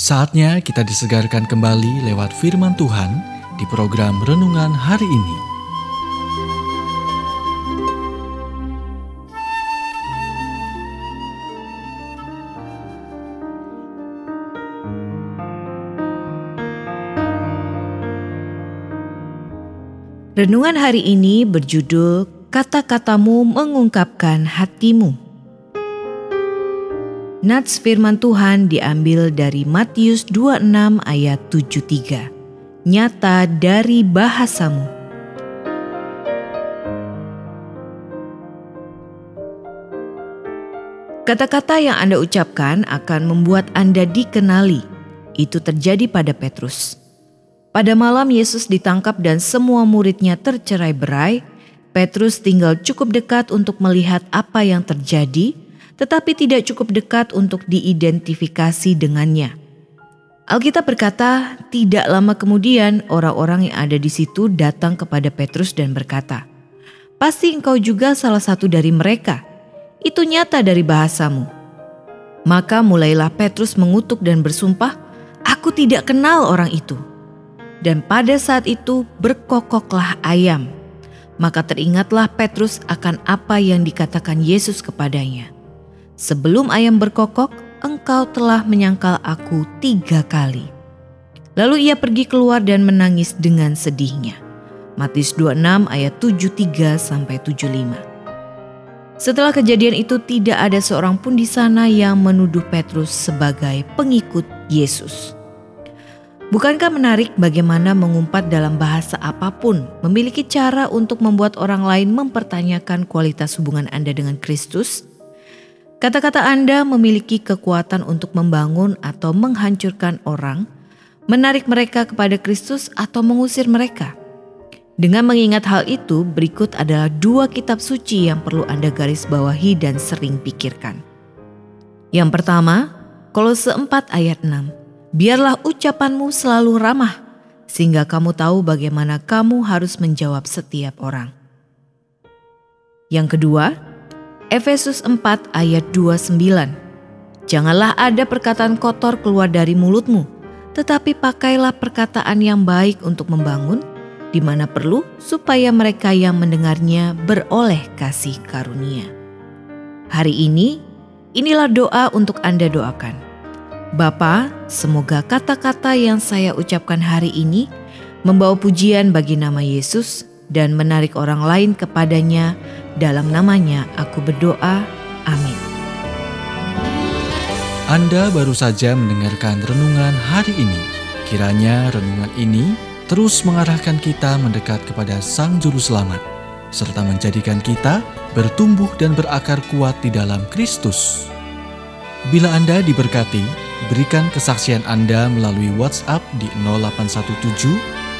Saatnya kita disegarkan kembali lewat firman Tuhan di program renungan hari ini. Renungan hari ini berjudul Kata-katamu mengungkapkan hatimu. Nats firman Tuhan diambil dari Matius 26 ayat 73. Nyata dari bahasamu. Kata-kata yang Anda ucapkan akan membuat Anda dikenali. Itu terjadi pada Petrus. Pada malam Yesus ditangkap dan semua muridnya tercerai berai, Petrus tinggal cukup dekat untuk melihat apa yang terjadi tetapi tidak cukup dekat untuk diidentifikasi dengannya. Alkitab berkata, tidak lama kemudian orang-orang yang ada di situ datang kepada Petrus dan berkata, "Pasti engkau juga salah satu dari mereka. Itu nyata dari bahasamu." Maka mulailah Petrus mengutuk dan bersumpah, "Aku tidak kenal orang itu." Dan pada saat itu berkokoklah ayam. Maka teringatlah Petrus akan apa yang dikatakan Yesus kepadanya. Sebelum ayam berkokok, engkau telah menyangkal aku tiga kali. Lalu ia pergi keluar dan menangis dengan sedihnya. Matius 26 ayat 73 sampai 75. Setelah kejadian itu tidak ada seorang pun di sana yang menuduh Petrus sebagai pengikut Yesus. Bukankah menarik bagaimana mengumpat dalam bahasa apa pun memiliki cara untuk membuat orang lain mempertanyakan kualitas hubungan Anda dengan Kristus? Kata-kata Anda memiliki kekuatan untuk membangun atau menghancurkan orang, menarik mereka kepada Kristus atau mengusir mereka. Dengan mengingat hal itu, berikut adalah dua kitab suci yang perlu Anda garis bawahi dan sering pikirkan. Yang pertama, Kolose 4 ayat 6. Biarlah ucapanmu selalu ramah, sehingga kamu tahu bagaimana kamu harus menjawab setiap orang. Yang kedua, Efesus 4 ayat 29. Janganlah ada perkataan kotor keluar dari mulutmu, tetapi pakailah perkataan yang baik untuk membangun, di mana perlu supaya mereka yang mendengarnya beroleh kasih karunia. Hari ini, inilah doa untuk Anda doakan. Bapa, semoga kata-kata yang saya ucapkan hari ini membawa pujian bagi nama Yesus dan menarik orang lain kepadanya. Dalam namanya aku berdoa. Amin. Anda baru saja mendengarkan renungan hari ini. Kiranya renungan ini terus mengarahkan kita mendekat kepada Sang Juru Selamat, serta menjadikan kita bertumbuh dan berakar kuat di dalam Kristus. Bila Anda diberkati, berikan kesaksian Anda melalui WhatsApp di 0817